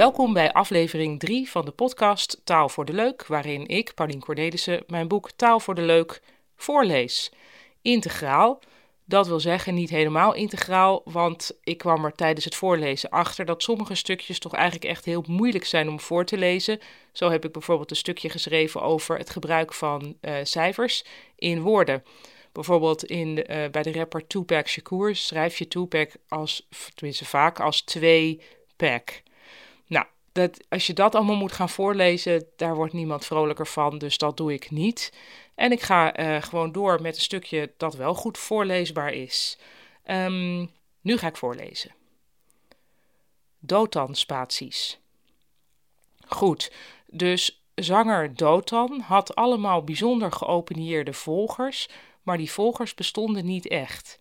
Welkom bij aflevering 3 van de podcast Taal voor de Leuk, waarin ik, Paulien Cornelissen, mijn boek Taal voor de Leuk voorlees. Integraal. Dat wil zeggen niet helemaal integraal, want ik kwam er tijdens het voorlezen achter dat sommige stukjes toch eigenlijk echt heel moeilijk zijn om voor te lezen. Zo heb ik bijvoorbeeld een stukje geschreven over het gebruik van uh, cijfers in woorden. Bijvoorbeeld in, uh, bij de rapper Tupac Shakur schrijf je Tupac als, tenminste vaak, als twee pack. Nou, dat, als je dat allemaal moet gaan voorlezen, daar wordt niemand vrolijker van, dus dat doe ik niet. En ik ga uh, gewoon door met een stukje dat wel goed voorleesbaar is. Um, nu ga ik voorlezen. Dotan-spaties. Goed, dus zanger Dotan had allemaal bijzonder geopenieerde volgers, maar die volgers bestonden niet echt.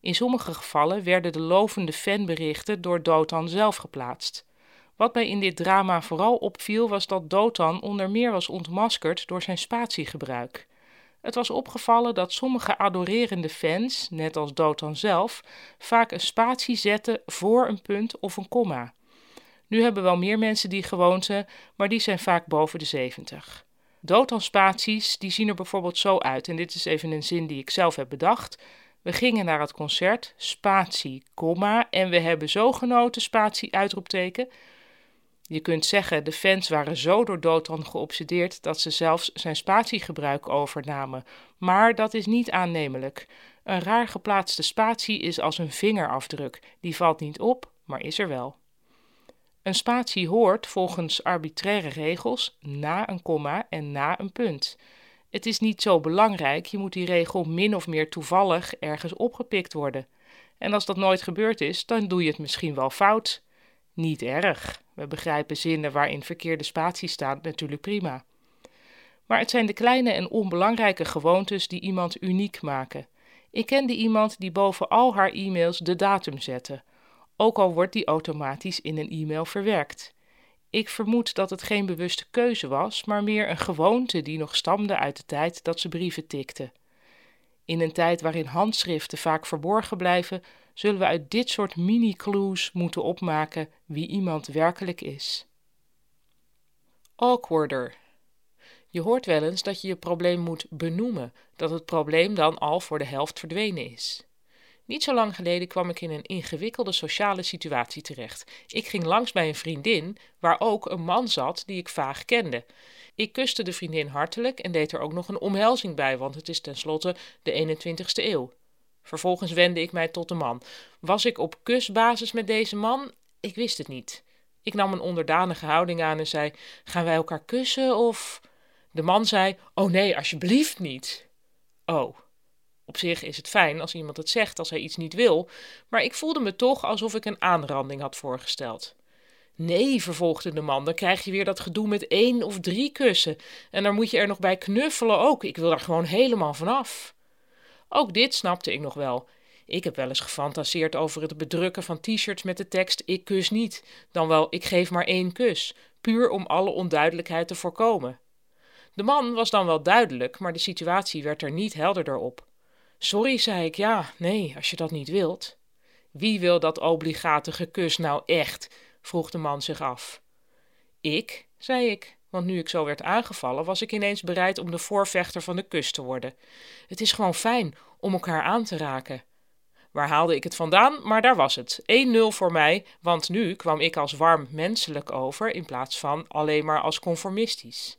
In sommige gevallen werden de lovende fanberichten door Dotan zelf geplaatst. Wat mij in dit drama vooral opviel was dat Dotan onder meer was ontmaskerd door zijn spatiegebruik. Het was opgevallen dat sommige adorerende fans, net als Dotan zelf, vaak een spatie zetten voor een punt of een komma. Nu hebben wel meer mensen die gewoonte, maar die zijn vaak boven de 70. Dotan-spaties die zien er bijvoorbeeld zo uit, en dit is even een zin die ik zelf heb bedacht. We gingen naar het concert, spatie, komma, en we hebben zo genoten, spatie, uitroepteken. Je kunt zeggen, de fans waren zo door Dotan geobsedeerd dat ze zelfs zijn spatiegebruik overnamen. Maar dat is niet aannemelijk. Een raar geplaatste spatie is als een vingerafdruk. Die valt niet op, maar is er wel. Een spatie hoort volgens arbitraire regels na een komma en na een punt. Het is niet zo belangrijk, je moet die regel min of meer toevallig ergens opgepikt worden. En als dat nooit gebeurd is, dan doe je het misschien wel fout. Niet erg. We begrijpen zinnen waarin verkeerde spaties staan natuurlijk prima. Maar het zijn de kleine en onbelangrijke gewoontes die iemand uniek maken. Ik kende iemand die boven al haar e-mails de datum zette, ook al wordt die automatisch in een e-mail verwerkt. Ik vermoed dat het geen bewuste keuze was, maar meer een gewoonte die nog stamde uit de tijd dat ze brieven tikte. In een tijd waarin handschriften vaak verborgen blijven, zullen we uit dit soort mini-clues moeten opmaken wie iemand werkelijk is. Awkwarder. Je hoort wel eens dat je je probleem moet benoemen, dat het probleem dan al voor de helft verdwenen is. Niet zo lang geleden kwam ik in een ingewikkelde sociale situatie terecht. Ik ging langs bij een vriendin waar ook een man zat die ik vaag kende. Ik kuste de vriendin hartelijk en deed er ook nog een omhelzing bij, want het is tenslotte de 21ste eeuw. Vervolgens wendde ik mij tot de man. Was ik op kusbasis met deze man? Ik wist het niet. Ik nam een onderdanige houding aan en zei: Gaan wij elkaar kussen of. De man zei: Oh nee, alsjeblieft niet. Oh. Op zich is het fijn als iemand het zegt als hij iets niet wil, maar ik voelde me toch alsof ik een aanranding had voorgesteld. Nee, vervolgde de man, dan krijg je weer dat gedoe met één of drie kussen. En dan moet je er nog bij knuffelen ook. Ik wil er gewoon helemaal vanaf. Ook dit snapte ik nog wel. Ik heb wel eens gefantaseerd over het bedrukken van t-shirts met de tekst Ik kus niet, dan wel Ik geef maar één kus, puur om alle onduidelijkheid te voorkomen. De man was dan wel duidelijk, maar de situatie werd er niet helderder op. Sorry, zei ik, ja, nee, als je dat niet wilt. Wie wil dat obligate gekus nou echt? vroeg de man zich af. Ik, zei ik want nu ik zo werd aangevallen, was ik ineens bereid om de voorvechter van de kus te worden. Het is gewoon fijn om elkaar aan te raken. Waar haalde ik het vandaan? Maar daar was het. 1-0 voor mij, want nu kwam ik als warm menselijk over in plaats van alleen maar als conformistisch.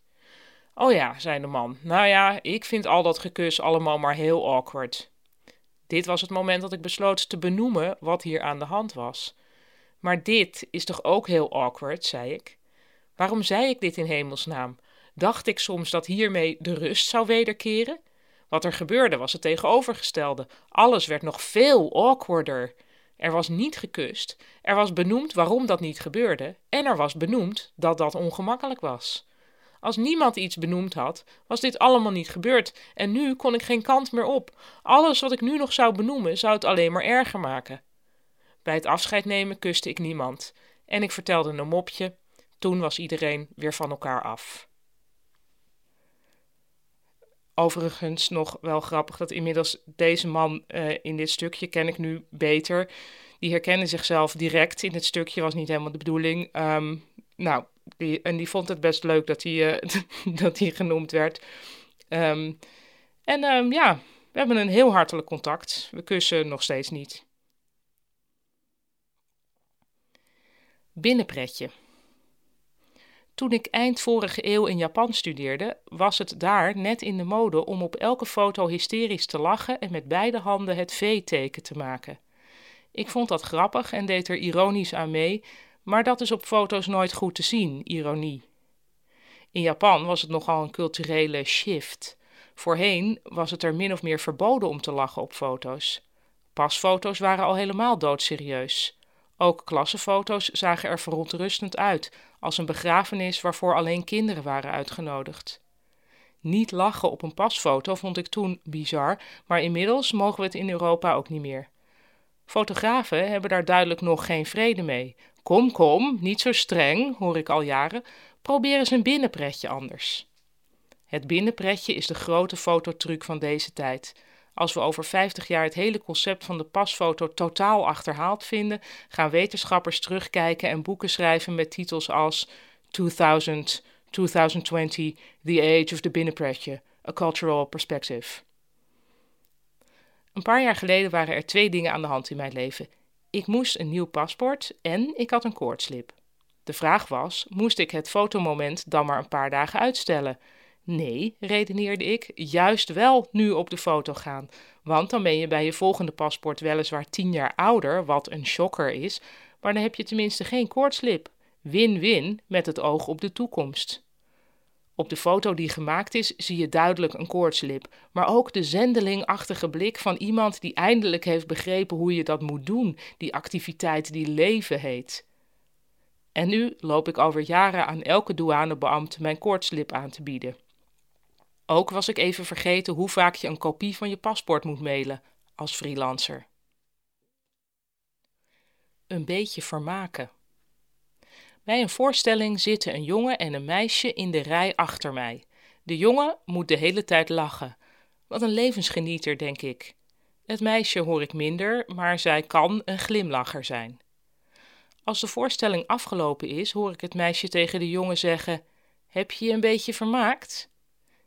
Oh ja, zei de man. Nou ja, ik vind al dat gekus allemaal maar heel awkward. Dit was het moment dat ik besloot te benoemen wat hier aan de hand was. Maar dit is toch ook heel awkward, zei ik. Waarom zei ik dit in hemelsnaam? Dacht ik soms dat hiermee de rust zou wederkeren? Wat er gebeurde was het tegenovergestelde. Alles werd nog veel awkwarder. Er was niet gekust, er was benoemd waarom dat niet gebeurde, en er was benoemd dat dat ongemakkelijk was. Als niemand iets benoemd had, was dit allemaal niet gebeurd, en nu kon ik geen kant meer op. Alles wat ik nu nog zou benoemen, zou het alleen maar erger maken. Bij het afscheid nemen kuste ik niemand, en ik vertelde een mopje toen was iedereen weer van elkaar af. Overigens nog wel grappig dat inmiddels deze man uh, in dit stukje ken ik nu beter. Die herkende zichzelf direct in het stukje, was niet helemaal de bedoeling. Um, nou, en die vond het best leuk dat hij, uh, dat hij genoemd werd. Um, en um, ja, we hebben een heel hartelijk contact. We kussen nog steeds niet. Binnenpretje. Toen ik eind vorige eeuw in Japan studeerde, was het daar net in de mode om op elke foto hysterisch te lachen en met beide handen het V-teken te maken. Ik vond dat grappig en deed er ironisch aan mee, maar dat is op foto's nooit goed te zien, ironie. In Japan was het nogal een culturele shift. Voorheen was het er min of meer verboden om te lachen op foto's. Pasfoto's waren al helemaal doodserieus. Ook klassenfoto's zagen er verontrustend uit, als een begrafenis waarvoor alleen kinderen waren uitgenodigd. Niet lachen op een pasfoto vond ik toen bizar, maar inmiddels mogen we het in Europa ook niet meer. Fotografen hebben daar duidelijk nog geen vrede mee. Kom, kom, niet zo streng, hoor ik al jaren. Probeer eens een binnenpretje anders. Het binnenpretje is de grote fototruc van deze tijd. Als we over 50 jaar het hele concept van de pasfoto totaal achterhaald vinden, gaan wetenschappers terugkijken en boeken schrijven met titels als 2000, 2020, The Age of the Binnenpretje, A Cultural Perspective. Een paar jaar geleden waren er twee dingen aan de hand in mijn leven. Ik moest een nieuw paspoort en ik had een koortslip. De vraag was: moest ik het fotomoment dan maar een paar dagen uitstellen? Nee, redeneerde ik, juist wel nu op de foto gaan. Want dan ben je bij je volgende paspoort weliswaar tien jaar ouder, wat een shocker is, maar dan heb je tenminste geen koortslip. Win-win met het oog op de toekomst. Op de foto die gemaakt is, zie je duidelijk een koortslip, maar ook de zendelingachtige blik van iemand die eindelijk heeft begrepen hoe je dat moet doen, die activiteit die leven heet. En nu loop ik alweer jaren aan elke douanebeambte mijn koortslip aan te bieden. Ook was ik even vergeten hoe vaak je een kopie van je paspoort moet mailen als freelancer. Een beetje vermaken. Bij een voorstelling zitten een jongen en een meisje in de rij achter mij. De jongen moet de hele tijd lachen. Wat een levensgenieter, denk ik. Het meisje hoor ik minder, maar zij kan een glimlacher zijn. Als de voorstelling afgelopen is, hoor ik het meisje tegen de jongen zeggen: Heb je je een beetje vermaakt?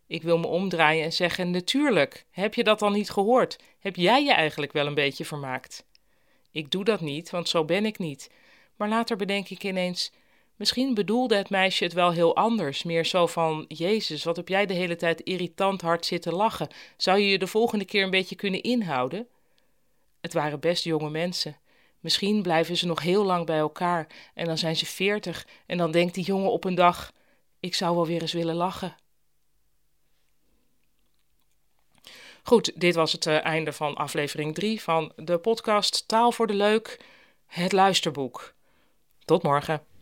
Ik wil me omdraaien en zeggen: Natuurlijk, heb je dat dan niet gehoord? Heb jij je eigenlijk wel een beetje vermaakt? Ik doe dat niet, want zo ben ik niet. Maar later bedenk ik ineens: Misschien bedoelde het meisje het wel heel anders. Meer zo van: Jezus, wat heb jij de hele tijd irritant hard zitten lachen? Zou je je de volgende keer een beetje kunnen inhouden? Het waren best jonge mensen. Misschien blijven ze nog heel lang bij elkaar en dan zijn ze veertig en dan denkt die jongen op een dag: Ik zou wel weer eens willen lachen. Goed, dit was het uh, einde van aflevering 3 van de podcast Taal voor de Leuk, het luisterboek. Tot morgen.